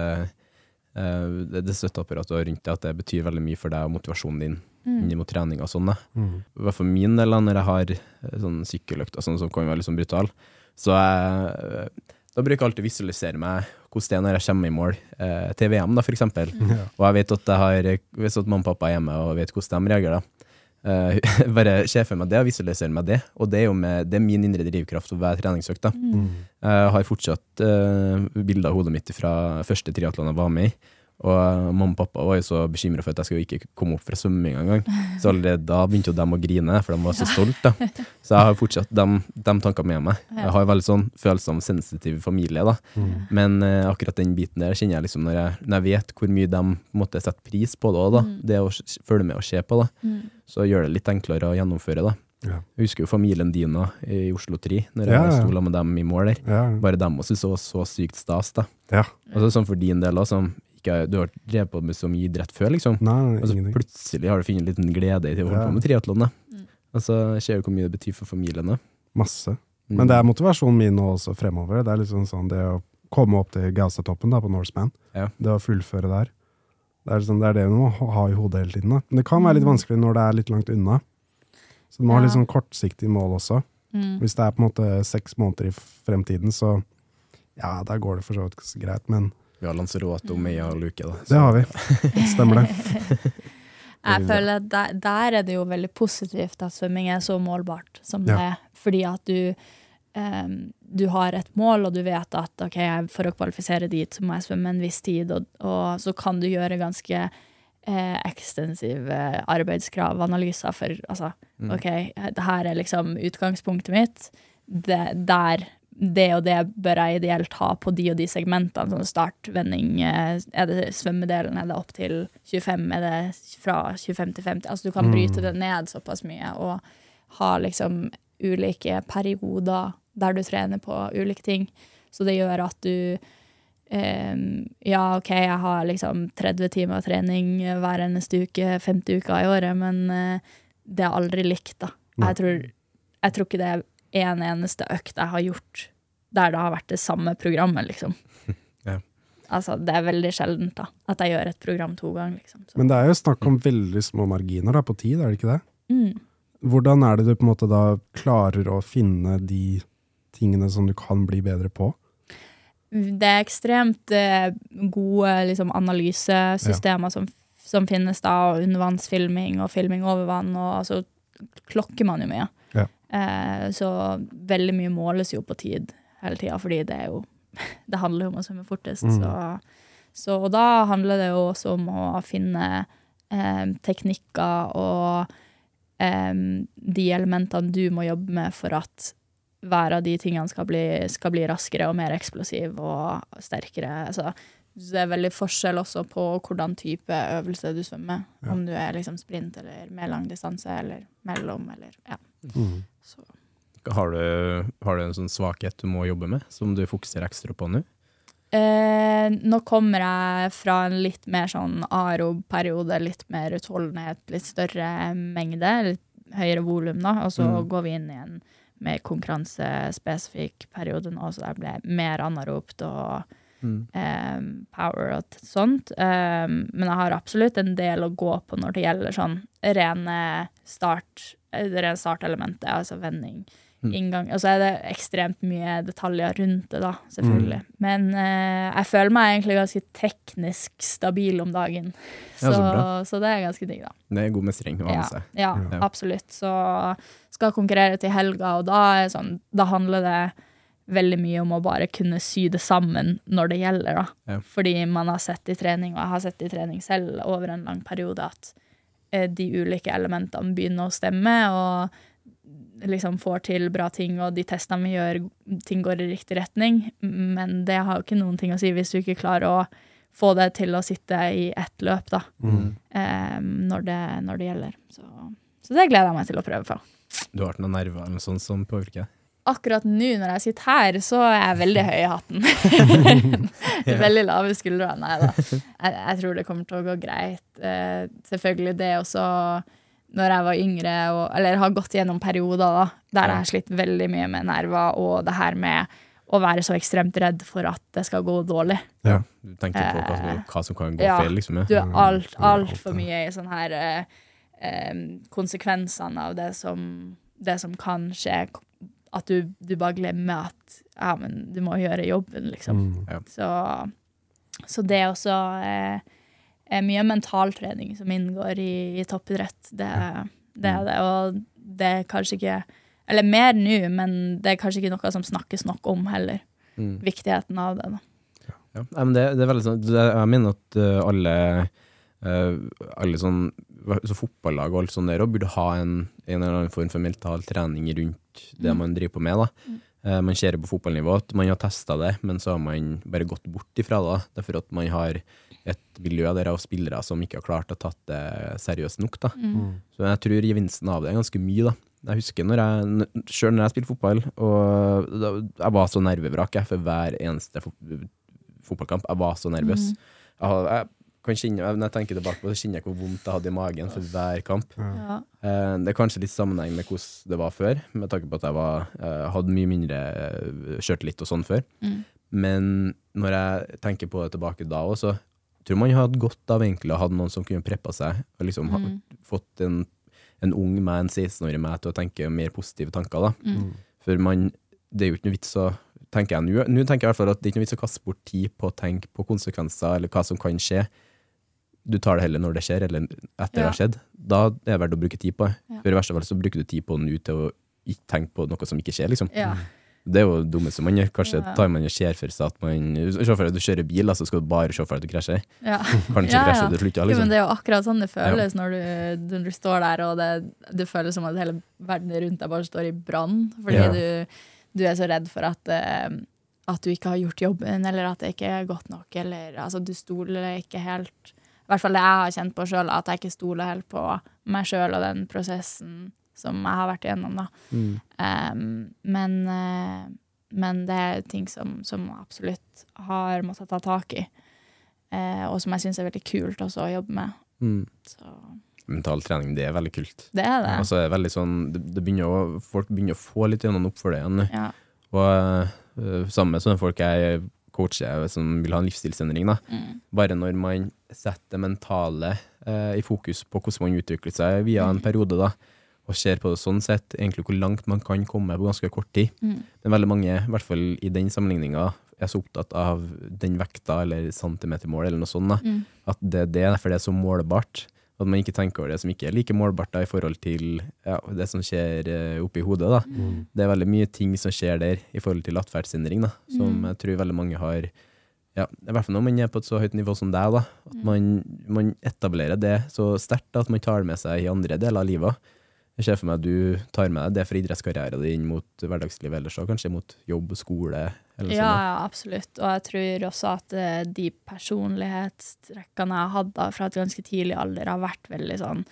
det det støtteapparatet rundt deg, at det betyr veldig mye for deg og motivasjonen din inn mot trening og sånn. da. Mm. I hvert fall min del, når jeg har eh, sånn sykkeløkter sånn, som kan være litt sånn brutal, så jeg, da bruker jeg alltid å visualisere meg hvordan det er når jeg kommer i mål eh, til VM, da, for eksempel. Ja. Og jeg vet at jeg har, hvis at mamma og pappa er hjemme og vet hvordan de reagerer, da. Uh, bare se for meg det og visualisere meg det. Og det er jo med, det er min indre drivkraft å hver treningsøkt. Jeg Mm. Jeg har fortsatt uh, bilder av hodet mitt fra første triatlon jeg var med i. Og mamma og pappa var jo så bekymra for at jeg skulle ikke komme opp fra svømming engang. Så allerede da begynte jo dem å grine, for de var så stolte. da. Så jeg har fortsatt de, de tankene med meg. Jeg har veldig sånn følsom, sensitiv familie, da. Mm. Men eh, akkurat den biten der kjenner jeg liksom når jeg, når jeg vet hvor mye de måtte sette pris på det òg, da. Mm. Det å følge med og se på, da. Mm. Så gjør det litt enklere å gjennomføre, da. Ja. Jeg husker jo familien din da, i Oslo 3, når jeg ja. sto sammen med dem i mål der. Ja. Bare dem også syntes det var så sykt stas, da. ja. Og så sånn for din del, da, som ikke, du har drevet på med så mye idrett før, liksom. Nei, nei, Og så ingenting. plutselig har du funnet en liten glede i å holde Ja. på med triatlon. Mm. Og så ser du hvor mye det betyr for familien, da. Masse. Mm. Men det er motivasjonen min nå også fremover. Det er liksom sånn det å komme opp til Gaustatoppen på Norseman. Ja. Det å fullføre der. Det er, liksom, det er det du må ha i hodet hele tiden. Da. Men det kan være litt Mm. vanskelig når det er litt langt unna. Så du må ha litt sånn kortsiktige mål også. Mm. Hvis det er på en måte seks måneder i fremtiden, så ja, da går det for så vidt greit. Men Vi har Lanzarote og Meia og Luke, da. det har vi. Stemmer det. Jeg føler at der, der er det jo veldig positivt at svømming er så målbart som det er. Fordi at du, um, du har et mål, og du vet at ok, for å kvalifisere dit, så må jeg svømme en viss tid, og, og så kan du gjøre ganske eh, ekstensive arbeidskrav-analyser for altså, Mm. ok, det her er liksom utgangspunktet mitt. Det, der, det og det bør jeg ideelt ha på de og de segmentene. Sånn start, vending, eh, er det svømmedelen, er det opp til 25, er det fra 25 til 50? Altså du kan Mm. bryte det ned såpass mye og ha liksom ulike perioder der du trener på ulike ting. Så det gjør at du um, ja, OK, jeg har liksom 30 timer trening hver eneste uke, 50 uker i året, men uh, det er aldri likt, da. Jeg tror, jeg tror ikke det er en eneste økt jeg har gjort der det har vært det samme programmet, liksom. Altså, det er veldig sjeldent da, at jeg gjør et program to ganger, liksom. Så. Men det er jo snakk om veldig små marginer da, på tid, er det ikke det? Mm. Hvordan er det du på en måte da klarer å finne de tingene som du kan bli bedre på? Det er ekstremt eh, gode liksom, analysesystemer som, som finnes da, og undervannsfilming og filming over vann, og altså klokker man jo mye. Eh, så veldig mye måles jo på tid hele tida, fordi det er jo Det handler jo om å svømme fortest. Mm. Så, så og da handler det jo også om å finne eh, teknikker og eh, de elementene du må jobbe med for at hver av de tingene skal bli, skal bli raskere og mer eksplosiv og sterkere. Altså, det er veldig forskjell også på hvordan type øvelse du svømmer. Ja. Om du er liksom sprint eller med lang distanse eller mellom eller ja. Mm. Så. Har du, har du en sånn svakhet du må jobbe med, som du fokuserer ekstra på nå? Eh, nå kommer jeg fra en litt mer sånn arob-periode, litt mer utholdenhet, litt større mengde, litt høyere volum, da. Og så Mm. går vi inn i en mer konkurransespesifikk periode nå, så det ble mer anaropt og eh, power og sånt. Eh, men jeg har absolutt en del å gå på når det gjelder sånn rene start, det rene startelementet, altså vending. Mm. Inngang. Og så er det ekstremt mye detaljer rundt det, da, selvfølgelig. Men eh, jeg føler meg egentlig ganske teknisk stabil om dagen. Ja, Så, så det er ganske digg, da. Det er god mestring å ha med seg. ja, Ja. absolutt. Så skal konkurrere til helga, og da, er sånn, da handler det veldig mye om å bare kunne sy det sammen når det gjelder, da. Ja. Fordi man har sett i trening, og jeg har sett i trening selv over en lang periode, at eh, de ulike elementene begynner å stemme, og liksom får til bra ting, og de testene vi gjør, ting går i riktig retning. Men det har jo ikke noen ting å si hvis du ikke klarer å få det til å sitte i ett løp, da Mm. eh, når, det, når det gjelder. Så, så det gleder jeg meg til å prøve på. Du har ikke noen nerver eller noe sånt som påvirker deg? Akkurat nå når jeg sitter her, så er jeg veldig høy i hatten. veldig lave skuldre. Nei da. Jeg, jeg tror det kommer til å gå greit. Eh, selvfølgelig det også når jeg var yngre, og, eller har gått gjennom perioder da, der jeg har slitt veldig mye med nerver, og det her med å være så ekstremt redd for at det skal gå dårlig. Ja. Du tenker på hva, som- hva som kan gå Ja. feil, liksom? Du Ja. er alt, Mm, alt mye i sånn her eh, eh, konsekvensene av det som, det som kan skje. At du, du bare glemmer at ja, men du må gjøre jobben, liksom. Mm. Så, så det er også eh, er mye mentaltrening som inngår i, i toppidrett. Det, det er det. Og det er kanskje ikke Eller mer nå, men det er kanskje ikke noe som snakkes nok om heller. Mm. Viktigheten av det. da. Ja, det, det er veldig sånn det, Jeg mener at uh, alle uh, Alle sånn så fotballag og alt sånt der og burde ha en, en eller annen form for mental trening rundt det man driver på med. da. Mm. Eh, man ser det på fotballnivå at man har testa det, men så har man bare gått bort ifra det. da. Derfor at man har et miljø der av spillere som ikke har klart å tatt det seriøst nok. da. Mm. Så jeg tror gevinsten av det er ganske mye, da. Jeg husker når jeg, selv når jeg spilte fotball, og da, jeg var så nervevrak jeg, for hver eneste fot fotballkamp. Jeg var så nervøs. Mm. Jeg, jeg kan kjenne, når jeg tenker tilbake på det, så kjenner jeg hvor vondt jeg hadde i magen for hver kamp. Ja. Eh, det er kanskje litt sammenheng med hvordan det var før, med tanke på at jeg var, eh, hadde mye mindre Kjørt litt og sånn før. Mm. Men når jeg tenker på det tilbake da òg, så tror man hadde godt av egentlig å ha noen som kunne preppa seg, og liksom Mm. fått en, en ung meg, en 16-årig meg, til å tenke mer positive tanker. da. Mm. For man, det er jo ikke noe vits å tenker jeg nå. Nå tenker jeg i hvert fall at det er ikke noe vits å kaste bort tid på å tenke på konsekvenser eller hva som kan skje. Du tar det heller når det skjer, eller etter det har skjedd. Da er det verdt å bruke tid på det. Ja. For i verste fall så bruker du tid på nå til å ikke tenke på noe som ikke skjer, liksom. Ja. Det er jo det dummeste man gjør. Kanskje Ja. tar man og ser for seg at man Se for deg at du kjører bil, så skal du bare se for deg at du krasjer. ja. Kanskje Ja, ja. krasjer du til slutt, ja, Jo, men liksom. det er jo akkurat sånn det føles når, du, når du står der, og det, det føles som at hele verden rundt deg bare står i brann. Fordi Ja. du, du er så redd for at, uh, at du ikke har gjort jobben, eller at det ikke er godt nok. Eller altså, du stoler ikke helt I hvert fall det jeg har kjent på sjøl, at jeg ikke stoler helt på meg sjøl og den prosessen som jeg har vært igjennom. da. Mm. Um, men, uh, men det er ting som, som absolutt har måttet ta tak i. uh, og som jeg syns er veldig kult også å jobbe med. Mm. Så Mental trening, det er veldig kult. det er det. Altså, så er det veldig sånn det, det begynner å, Folk begynner å få litt gjennom opp for det igjen. Ja. Og uh, sammen med sånne folk jeg coacher som vil ha en livsstilsendring. Mm. Bare når man setter det mentale eh, i fokus på hvordan man utvikler seg via en periode, da, og ser på det sånn sett, egentlig hvor langt man kan komme på ganske kort tid. Mm. Men veldig mange, i hvert fall i den sammenligninga, er så opptatt av den vekta eller centimetermål eller noe sånt. da. Mm. At det er derfor det er så målbart. At man ikke tenker over det som ikke er like målbart da, i forhold til ja, det som skjer uh, oppi hodet. da. Mm. Det er veldig mye ting som skjer der i forhold til atferdsendring, da, som Mm. jeg tror veldig mange har ja, I hvert fall når man er på et så høyt nivå som deg, da. At Mm. man, man etablerer det så sterkt at man tar det med seg i andre deler av livet. Jeg ser for meg at du tar med deg det fra idrettskarrieren din mot hverdagslivet ellers, kanskje mot jobb og skole. Eller Ja, sånn, ja, absolutt. Og jeg tror også at eh, de personlighetstrekkene jeg hadde fra et ganske tidlig alder, har vært veldig sånn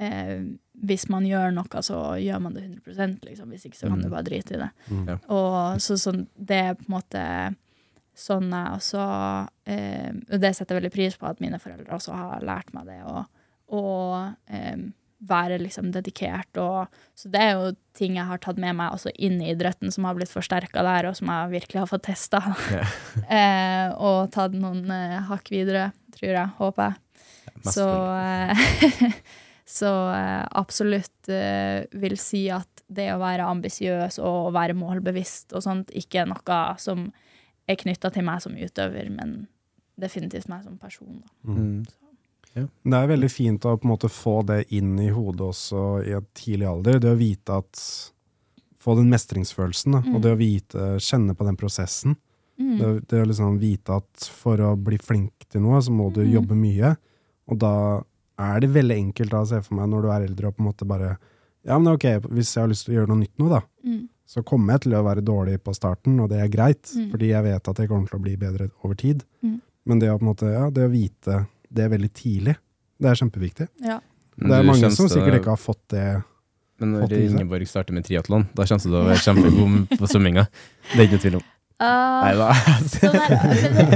eh, Hvis man gjør noe, så gjør man det 100 liksom. Hvis ikke, så kan Mm. du bare drite i det. Mm. Ja. Og så, så, det er på en måte sånn jeg også eh, Og det setter jeg veldig pris på at mine foreldre også har lært meg det. Og, og eh, være liksom dedikert. Og, så det er jo ting jeg har tatt med meg også inn i idretten, som har blitt forsterka der, og som jeg virkelig har fått testa. Yeah. eh, og tatt noen eh, hakk videre, tror jeg. Håper jeg. Ja, Så, eh, så eh, absolutt eh, vil si at det å være ambisiøs og å være målbevisst og sånt ikke er noe som er knytta til meg som utøver, men definitivt meg som person. Da. Mm. Det er veldig fint å på en måte få det inn i hodet også i et tidlig alder. Det å vite at Få den mestringsfølelsen, da, og det å vite, kjenne på den prosessen. Mm. Det, det å liksom vite at for å bli flink til noe, så må du Mm. jobbe mye. Og da er det veldig enkelt da, å se for meg når du er eldre og på en måte bare Ja, men ok, hvis jeg har lyst til å gjøre noe nytt nå, da, Mm. så kommer jeg til å være dårlig på starten, og det er greit, Mm. fordi jeg vet at jeg kommer til å bli bedre over tid. Mm. Men det å, på en måte, ja, det å vite det veldig tidlig, det er kjempeviktig. Ja. Det er mange som sikkert ikke har fått det. Men når fått. Ingeborg starter med triatlon, da kommer du til å være kjempegod på svømminga. Det er ikke noe tvil om. Uh, Nei da.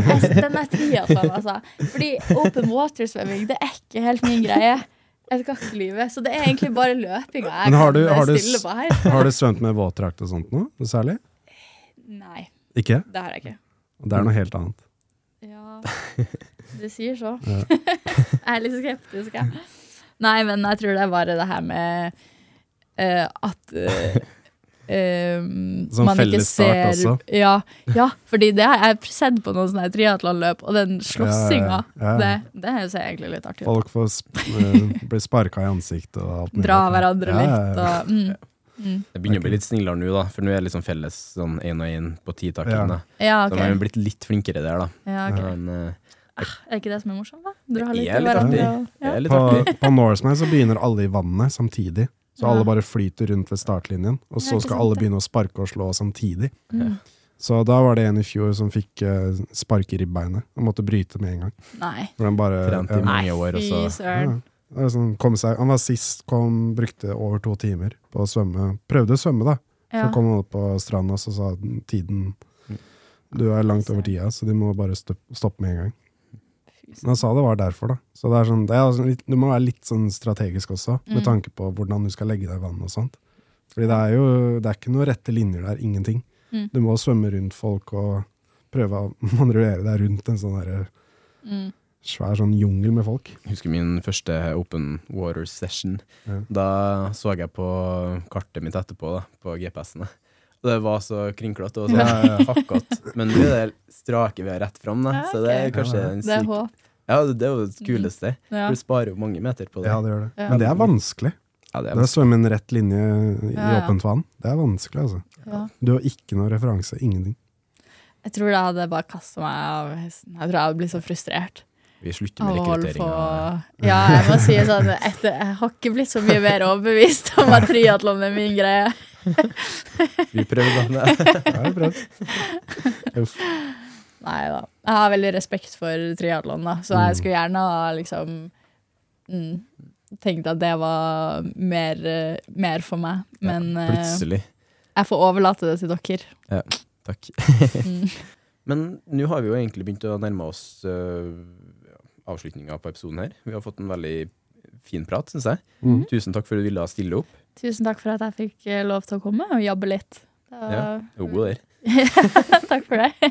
altså, den er triatlon, altså. Fordi open water-svømming, det er ikke helt min greie. Jeg skal ikke lyve. Så det er egentlig bare løpinga jeg Men har kan du- har stille på her. Har du svømt med våtdrakt og sånt nå, noe særlig? Nei, Ikke? det har jeg ikke. Det er noe helt annet. Ja, du sier så. Ja. jeg er litt skeptisk, jeg. Nei, men jeg tror det er bare det her med uh, at uh, Um, Sånn man ikke felles start ser også. Ja, ja, fordi det har jeg sett på noen sånne triatlonløp, og den slåssinga, Ja, ja, ja. det, det ser egentlig litt artig ut. Folk får sp eh, blir sparka i ansiktet og alt mulig. Dra hverandre Ja, ja, litt og mm, mm. Det begynner å bli litt snillere nå, da, for nå er det liksom felles sånn én og én på titakene. Ja, Så man er blitt litt flinkere der, da. Ja, okay. Men eh, Er ikke det som er morsomt, da? Dra litt jeg er litt artig. Ja. er litt På, artig. på Norseman så begynner alle i vannet samtidig. Så Ja. alle bare flyter rundt ved startlinjen. Og så skal alle begynne å sparke og slå samtidig. Mm. Så da var det en i fjor som fikk uh, spark i ribbeinet og måtte bryte med en gang. Nei. For den bare, Trent i mange Nei, år, og så ja, sånn, kom seg, han var sist, kom, brukte over to timer på å svømme. Prøvde å svømme, da. Ja. Så kom han opp på stranda, så sa tiden Du er langt over tida, så de må bare stoppe med en gang. Men han sa det var derfor, da. Så det er sånn, det er altså litt, du må være litt sånn strategisk også, med Mm. tanke på hvordan du skal legge deg i vannet og sånt. Fordi det er jo det er ikke noen rette linjer der, ingenting. Mm. Du må svømme rundt folk og prøve å manøvrere deg rundt en sånn der Mm. svær sånn jungel med folk. Jeg husker min første open water session. Ja. Da så jeg på kartet mitt etterpå, da, på GPS-ene. Og det var så krinklete og så Ja, ja. hakkete. Men nå er det strake vi har rett fram, da. Så det er kanskje Ja, en Det er syk håp. Ja, det det er jo det kuleste. Ja. Du sparer jo mange meter på det. Ja, det gjør det. Ja. Men det er vanskelig. Ja, det Det er å svømme en rett linje i Ja, ja. åpent vann, det er vanskelig, altså. Ja. Du har ikke noe referanse, ingenting. Jeg tror jeg hadde bare kasta meg av hesten. Jeg tror jeg hadde blitt så frustrert. Vi slutter med rekrutteringa. Ja, jeg må si sånn etter, Jeg har ikke blitt så mye mer overbevist om at triatlon er min greie. Vi prøvde. Det er bra. Uff. Nei da. Jeg har veldig respekt for triatlon, da, så jeg Mm. skulle gjerne ha liksom mm, tenkt at det var mer, eh, mer for meg. Men ja, Plutselig. jeg får overlate det til dere. Takk. Mm. Men nå har vi jo egentlig begynt å nærme oss uh, avslutninga på episoden her. Vi har fått en veldig fin prat, syns jeg. Mm. Tusen takk for at du ville stille opp. Tusen takk for at jeg fikk eh, lov til å komme og jabbe litt. Ja, du er god der. takk for det.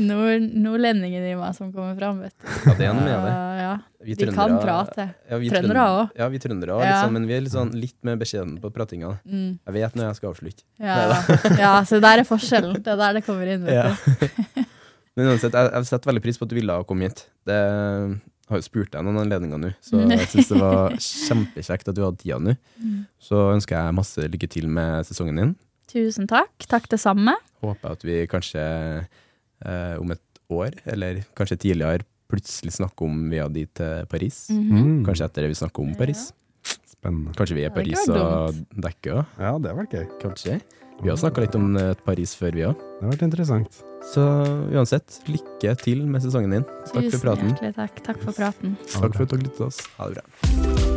Nord, nordlendingen i meg som kommer fram, vet du. Ja, det er noe med det. Ja. Vi, Vi kan prate. Ja, vi Trøndere òg. Ja, vi trøndere òg, Ja. liksom, men vi er litt, sånn, litt mer beskjedne på pratinga. Mm. Jeg vet når jeg skal avslutte. Ja, ja, så der er forskjellen. Det er der det kommer inn, vet Ja. du. Men uansett, jeg, jeg setter veldig pris på at du ville komme hit. Det har jo spurt deg noen anledninger nå, så jeg syns det var kjempekjekt at du hadde tida nå. Mm. Så ønsker jeg masse lykke til med sesongen din. Tusen takk. Takk det samme. Håper at vi kanskje eh, om et år, eller kanskje tidligere, plutselig snakker om vi er dit til Paris. Mm -hmm. Kanskje etter det vi snakker om Paris. Spennende. Kanskje vi er i Paris og dekker òg. Ja, det hadde vært gøy. Kanskje. Vi har snakka litt om eh, Paris før, vi òg. Det har vært interessant. Så uansett, lykke til med sesongen din. Takk for Tusen praten. hjertelig takk. Takk for praten. Takk for at dere litt til oss. Ha det bra.